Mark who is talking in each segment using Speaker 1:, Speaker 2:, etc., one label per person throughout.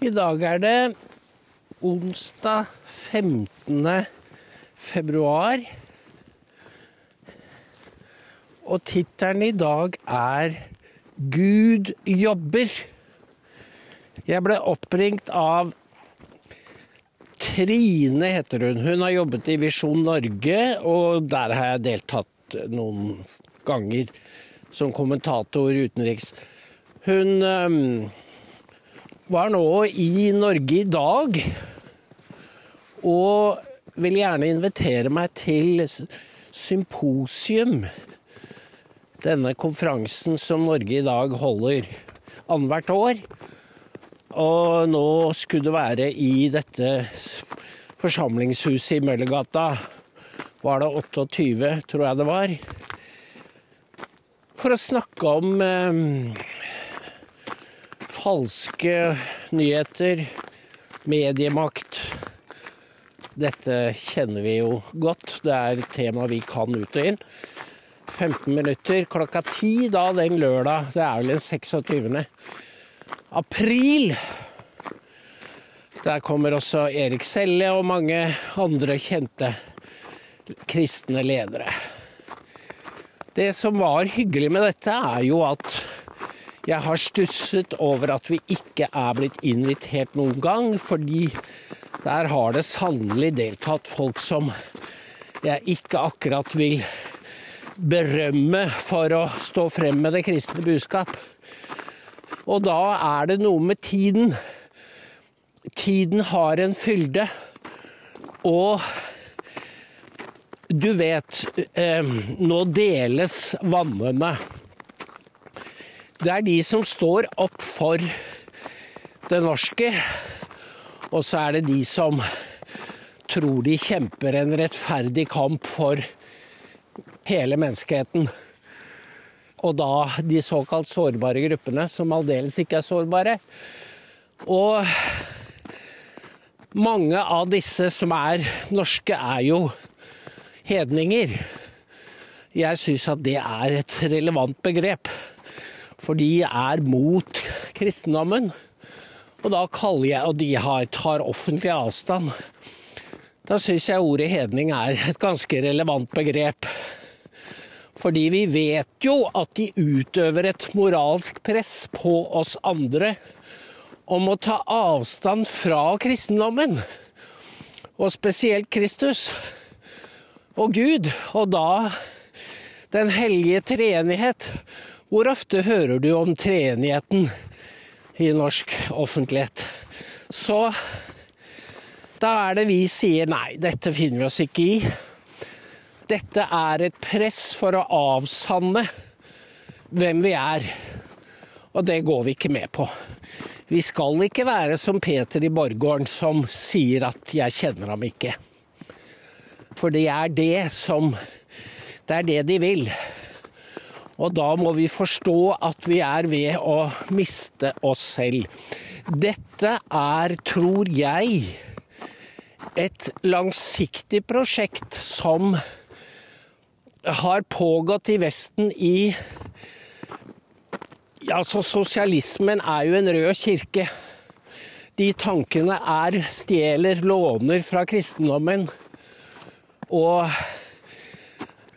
Speaker 1: I dag er det onsdag 15. februar. Og tittelen i dag er 'Gud jobber'. Jeg ble oppringt av Trine, heter hun. Hun har jobbet i Visjon Norge, og der har jeg deltatt noen ganger som kommentator utenriks. Hun var nå i Norge i dag og vil gjerne invitere meg til symposium. Denne konferansen som Norge i dag holder annethvert år. Og nå skulle det være i dette forsamlingshuset i Møllergata. Var det 28, tror jeg det var. For å snakke om eh, falske nyheter, mediemakt. Dette kjenner vi jo godt. Det er et tema vi kan ut og inn. 15 minutter klokka 10 da den lørdag. Det er vel den 26 april. Der kommer også Erik Selle og mange andre kjente kristne ledere. Det som var hyggelig med dette, er jo at jeg har stusset over at vi ikke er blitt invitert noen gang, fordi der har det sannelig deltatt folk som jeg ikke akkurat vil berømme for å stå frem med det kristne budskap. Og da er det noe med tiden. Tiden har en fylde. Og du vet, eh, nå deles vannene. Det er de som står opp for det norske, og så er det de som tror de kjemper en rettferdig kamp for hele menneskeheten. Og da de såkalt sårbare gruppene, som aldeles ikke er sårbare. Og mange av disse som er norske, er jo hedninger. Jeg syns at det er et relevant begrep, for de er mot kristendommen. Og da kaller jeg, og de har, tar offentlig avstand. Da syns jeg ordet hedning er et ganske relevant begrep. Fordi vi vet jo at de utøver et moralsk press på oss andre om å ta avstand fra kristendommen. Og spesielt Kristus og Gud. Og da Den hellige treenighet. Hvor ofte hører du om treenigheten i norsk offentlighet? Så da er det vi sier nei, dette finner vi oss ikke i. Dette er et press for å avsanne hvem vi er. Og det går vi ikke med på. Vi skal ikke være som Peter i Borggården som sier at 'jeg kjenner ham ikke'. For det er det som Det er det de vil. Og da må vi forstå at vi er ved å miste oss selv. Dette er, tror jeg, et langsiktig prosjekt som har pågått i Vesten i Altså, sosialismen er jo en rød kirke. De tankene er stjeler, låner fra kristendommen. Og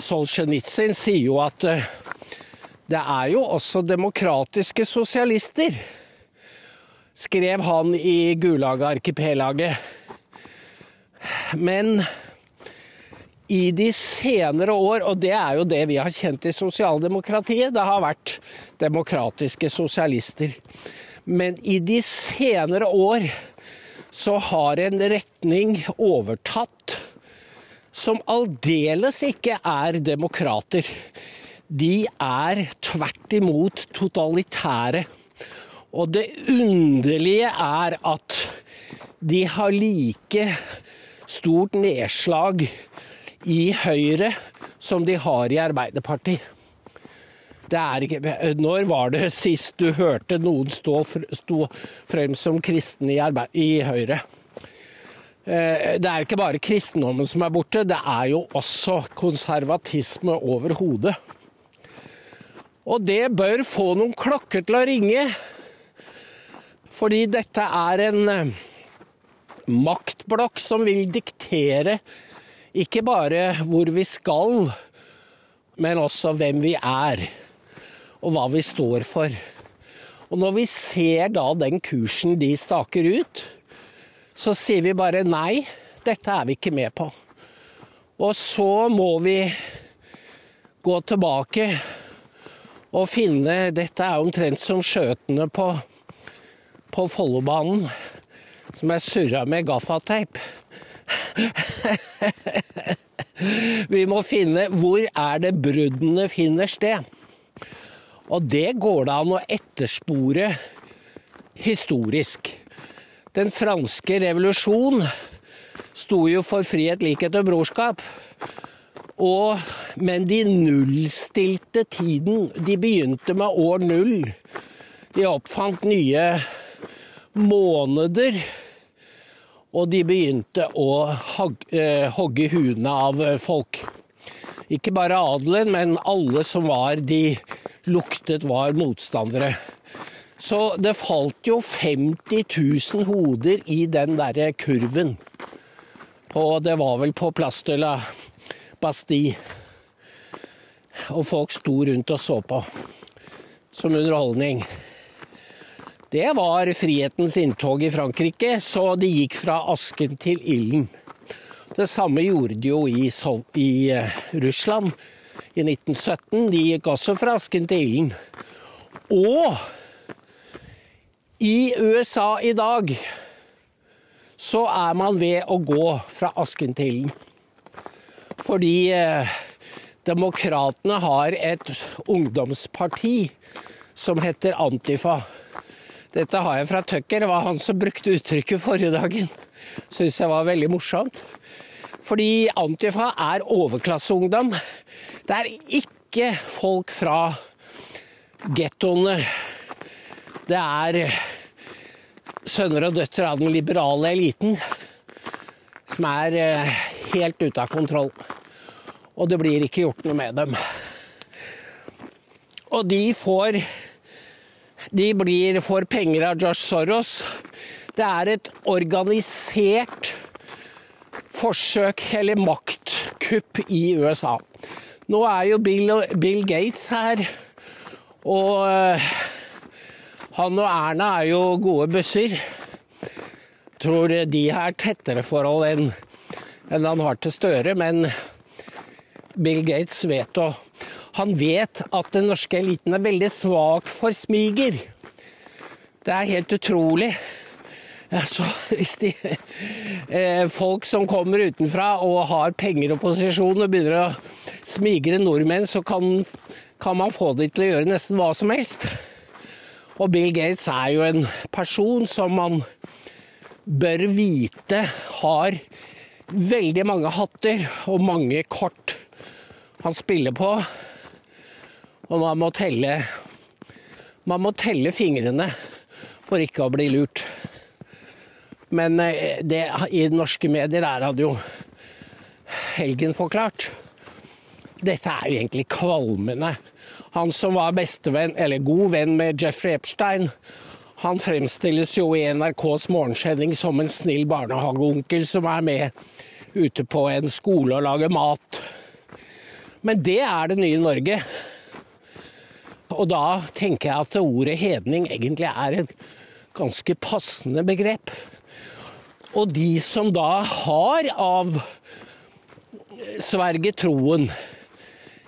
Speaker 1: Solzjenitsyn sier jo at det er jo også demokratiske sosialister, skrev han i Gulag-arkipelaget. Men i de senere år, og det er jo det vi har kjent i sosialdemokratiet, det har vært demokratiske sosialister. Men i de senere år så har en retning overtatt som aldeles ikke er demokrater. De er tvert imot totalitære. Og det underlige er at de har like stort nedslag i Høyre som de har i Arbeiderpartiet. Er ikke, når var det sist du hørte noen stå, stå frem som kristen i, arbeid, i Høyre? Eh, det er ikke bare kristendommen som er borte, det er jo også konservatisme over hodet. Og det bør få noen klokker til å ringe. Fordi dette er en eh, maktblokk som vil diktere ikke bare hvor vi skal, men også hvem vi er, og hva vi står for. Og når vi ser da den kursen de staker ut, så sier vi bare nei, dette er vi ikke med på. Og så må vi gå tilbake og finne Dette er omtrent som skjøtene på, på Follobanen som er surra med gaffateip. Vi må finne hvor er det bruddene finner sted. Og det går det an å etterspore historisk. Den franske revolusjon sto jo for frihet, likhet og brorskap. Og, men de nullstilte tiden. De begynte med år null. De oppfant nye måneder. Og de begynte å eh, hogge huene av folk. Ikke bare adelen, men alle som var de luktet var motstandere. Så det falt jo 50 000 hoder i den derre kurven. På, det var vel på Place de sti. Og folk sto rundt og så på som underholdning. Det var frihetens inntog i Frankrike, så de gikk fra asken til ilden. Det samme gjorde de jo i, i uh, Russland i 1917. De gikk også fra asken til ilden. Og i USA i dag så er man ved å gå fra asken til ilden. Fordi uh, demokratene har et ungdomsparti som heter Antifa. Dette har jeg fra Tucker. Det var han som brukte uttrykket forrige dagen. Syns jeg var veldig morsomt. Fordi Antifa er overklasseungdom. Det er ikke folk fra gettoene. Det er sønner og døtre av den liberale eliten som er eh, helt ute av kontroll. Og det blir ikke gjort noe med dem. Og de får De blir, får penger av Josh Soros. Det er et organisert forsøk eller maktkupp i USA. Nå er jo Bill, Bill Gates her, og uh, han og Erna er jo gode busser. Tror de har tettere forhold enn enn han har til Støre, men Bill Gates vet å Han vet at den norske eliten er veldig svak for smiger. Det er helt utrolig. Altså, hvis de eh, Folk som kommer utenfra og har penger og posisjon og begynner å smigre nordmenn, så kan, kan man få de til å gjøre nesten hva som helst. Og Bill Gates er jo en person som man bør vite har veldig mange hatter og mange kort han spiller på. Og man må telle Man må telle fingrene for ikke å bli lurt. Men eh, det, i norske medier er hadde jo helgen forklart. Dette er jo egentlig kvalmende. Han som var bestevenn, eller god venn med Jeffrey Epstein, han fremstilles jo i NRKs morgensending som en snill barnehageonkel som er med ute på en skole og lager mat. Men det er det nye Norge. Og da tenker jeg at ordet hedning egentlig er et ganske passende begrep. Og de som da har av sverget troen,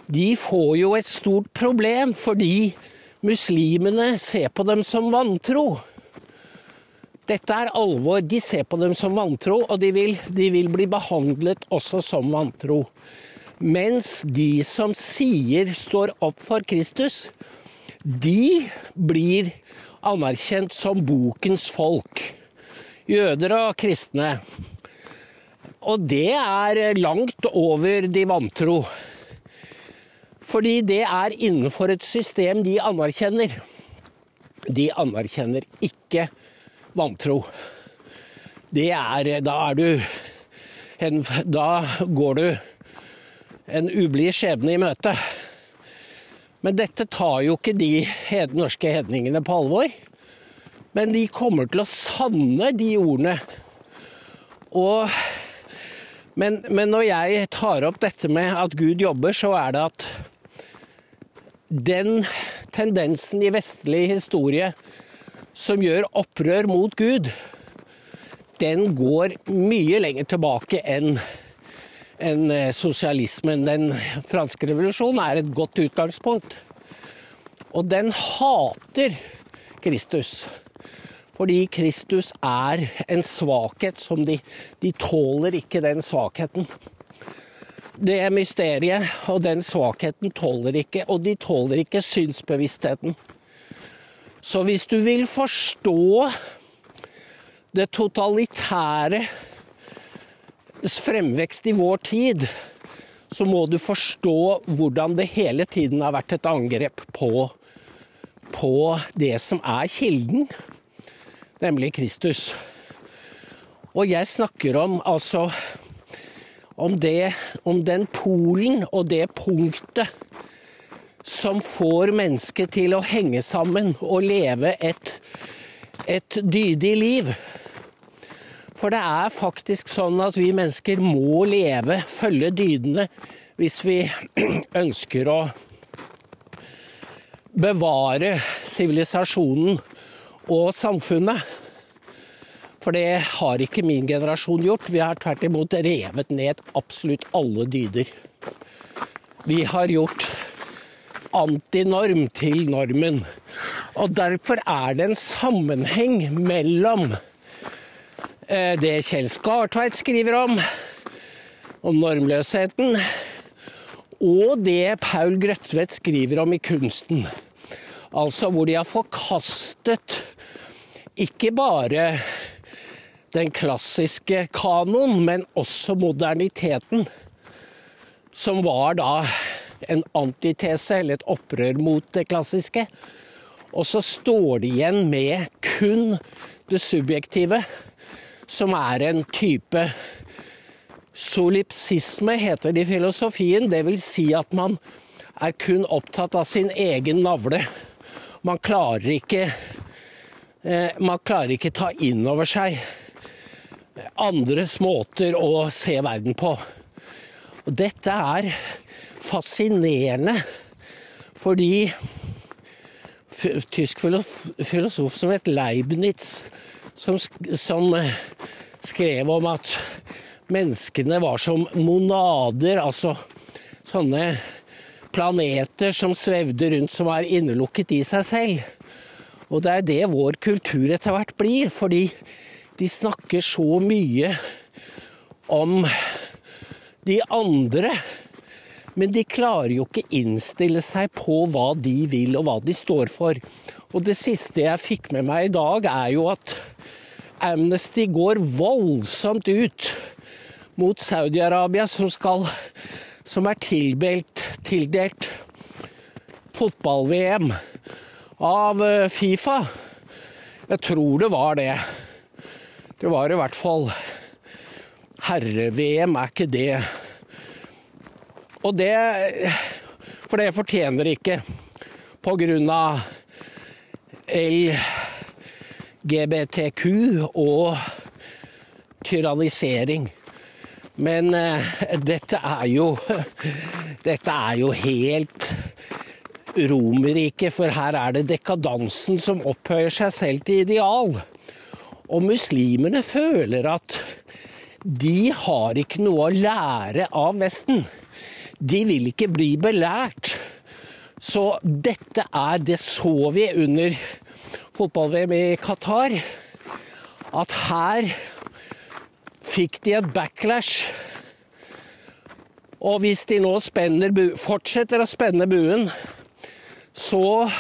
Speaker 1: de får jo et stort problem fordi muslimene ser på dem som vantro. Dette er alvor. De ser på dem som vantro, og de vil, de vil bli behandlet også som vantro. Mens de som sier står opp for Kristus, de blir anerkjent som bokens folk jøder og kristne. Og det er langt over de vantro. Fordi det er innenfor et system de anerkjenner. De anerkjenner ikke vantro. Det er Da er du en, Da går du en ublid skjebne i møte. Men dette tar jo ikke de norske hedningene på alvor. Men de kommer til å sanne de ordene. Og men, men når jeg tar opp dette med at Gud jobber, så er det at den tendensen i vestlig historie som gjør opprør mot Gud, den går mye lenger tilbake enn enn sosialismen. Den franske revolusjonen er et godt utgangspunkt. Og den hater Kristus. Fordi Kristus er en svakhet som de, de tåler ikke den svakheten. Det mysteriet og den svakheten tåler ikke, og de tåler ikke synsbevisstheten. Så hvis du vil forstå det totalitære fremvekst i vår tid, så må du forstå hvordan det hele tiden har vært et angrep på, på det som er kilden, nemlig Kristus. Og jeg snakker om altså om, det, om den polen og det punktet som får mennesket til å henge sammen og leve et, et dydig liv. For det er faktisk sånn at vi mennesker må leve, følge dydene, hvis vi ønsker å bevare sivilisasjonen og samfunnet. For det har ikke min generasjon gjort. Vi har tvert imot revet ned absolutt alle dyder. Vi har gjort antinorm til normen. Og derfor er det en sammenheng mellom eh, det Kjell Skartveit skriver om, om normløsheten, og det Paul Grøtvedt skriver om i kunsten. Altså hvor de har forkastet ikke bare den klassiske kanoen, men også moderniteten. Som var da en antitese, eller et opprør mot det klassiske. Og så står de igjen med kun det subjektive, som er en type solipsisme, heter det i filosofien. Det vil si at man er kun opptatt av sin egen navle. Man klarer ikke eh, Man klarer ikke ta inn over seg andres måter å se verden på. Og dette er fascinerende, fordi tysk filosof som het Leibniz, som, som eh, skrev om at menneskene var som monader, altså sånne planeter som svevde rundt, som var innelukket i seg selv. Og det er det vår kultur etter hvert blir, fordi de snakker så mye om de andre. Men de klarer jo ikke innstille seg på hva de vil og hva de står for. Og det siste jeg fikk med meg i dag, er jo at Amnesty går voldsomt ut mot Saudi-Arabia, som, som er tildelt, tildelt fotball-VM av eh, Fifa. Jeg tror det var det. Det var i hvert fall herre-VM, er ikke det Og det For det fortjener det ikke. På grunn av LGBTQ og tyrannisering. Men uh, dette er jo Dette er jo helt Romerriket, for her er det dekadansen som opphøyer seg selv til ideal. Og muslimene føler at de har ikke noe å lære av Vesten. De vil ikke bli belært. Så dette er Det så vi under fotball-VM i Qatar. At her fikk de et backlash. Og hvis de nå fortsetter å spenne buen, så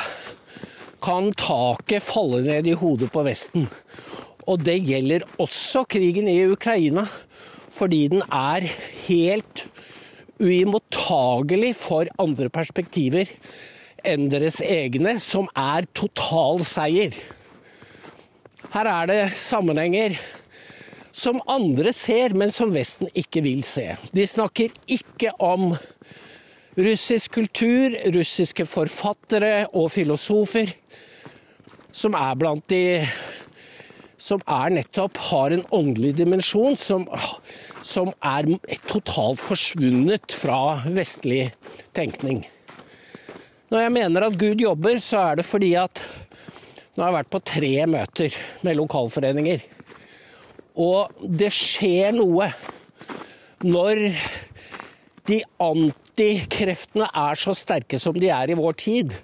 Speaker 1: kan taket falle ned i hodet på Vesten. Og det gjelder også krigen i Ukraina, fordi den er helt uimottagelig for andre perspektiver enn deres egne, som er total seier. Her er det sammenhenger som andre ser, men som Vesten ikke vil se. De snakker ikke om russisk kultur, russiske forfattere og filosofer, som er blant de som er nettopp har en åndelig dimensjon som, som er totalt forsvunnet fra vestlig tenkning. Når jeg mener at Gud jobber, så er det fordi at nå har jeg vært på tre møter med lokalforeninger. Og det skjer noe når de antikreftene er så sterke som de er i vår tid.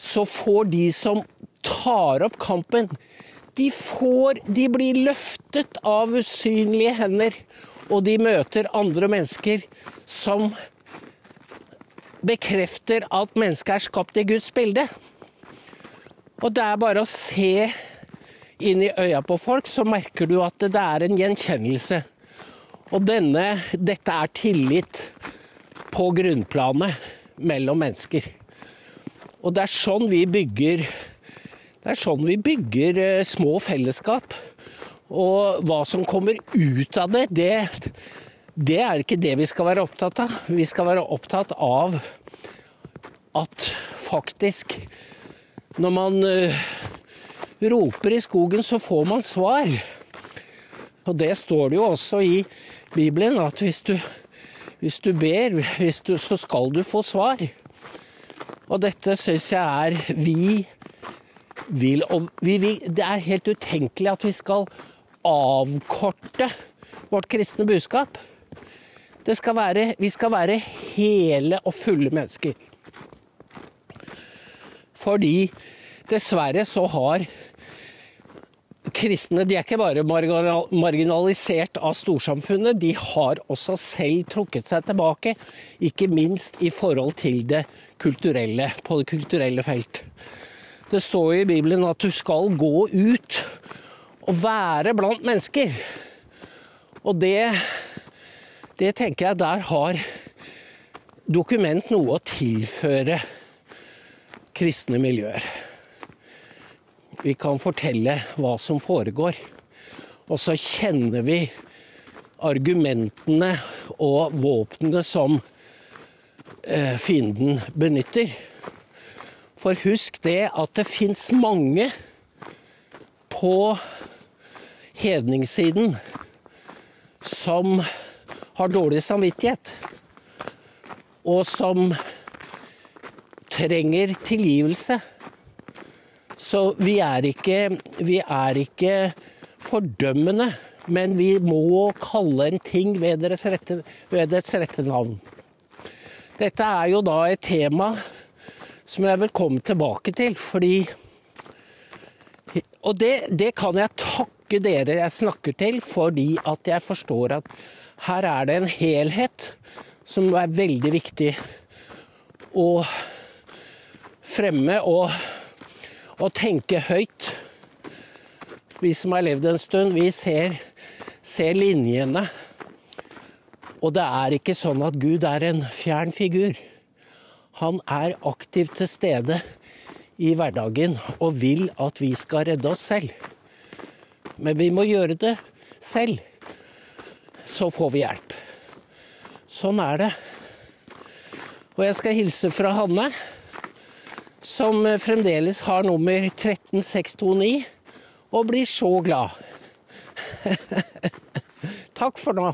Speaker 1: Så får de som tar opp kampen, de, får, de blir løftet av usynlige hender. Og de møter andre mennesker som bekrefter at mennesket er skapt i Guds bilde. Og det er bare å se inn i øya på folk, så merker du at det er en gjenkjennelse. Og denne, dette er tillit på grunnplanet mellom mennesker. Og det er sånn vi bygger Det er sånn vi bygger eh, små fellesskap. Og hva som kommer ut av det, det, det er ikke det vi skal være opptatt av. Vi skal være opptatt av at faktisk når man uh, roper i skogen, så får man svar. Og det står det jo også i Bibelen, at hvis du, hvis du ber, hvis du, så skal du få svar. Og dette syns jeg er vi vil vi, vi, Det er helt utenkelig at vi skal avkorte vårt kristne budskap. Skal være, vi skal være hele og fulle mennesker. Fordi dessverre så har kristne De er ikke bare marginalisert av storsamfunnet, de har også selv trukket seg tilbake. Ikke minst i forhold til det kulturelle, på det kulturelle felt. Det står i Bibelen at du skal gå ut og være blant mennesker. Og det, det tenker jeg der har dokument noe å tilføre kristne miljøer. Vi kan fortelle hva som foregår, og så kjenner vi argumentene og våpnene som eh, fienden benytter. For husk det at det fins mange på hedningssiden som har dårlig samvittighet, og som trenger tilgivelse. Så vi er ikke, vi er ikke fordømmende, men vi må kalle en ting ved, rette, ved dets rette navn. Dette er jo da et tema som jeg vil komme tilbake til, fordi Og det, det kan jeg takke dere jeg snakker til, fordi at jeg forstår at her er det en helhet som er veldig viktig. å fremme og, og tenke høyt. Vi som har levd en stund, vi ser, ser linjene. Og det er ikke sånn at Gud er en fjern figur. Han er aktivt til stede i hverdagen og vil at vi skal redde oss selv. Men vi må gjøre det selv. Så får vi hjelp. Sånn er det. Og jeg skal hilse fra Hanne som fremdeles har nummer 13629, og blir så glad. Takk for nå.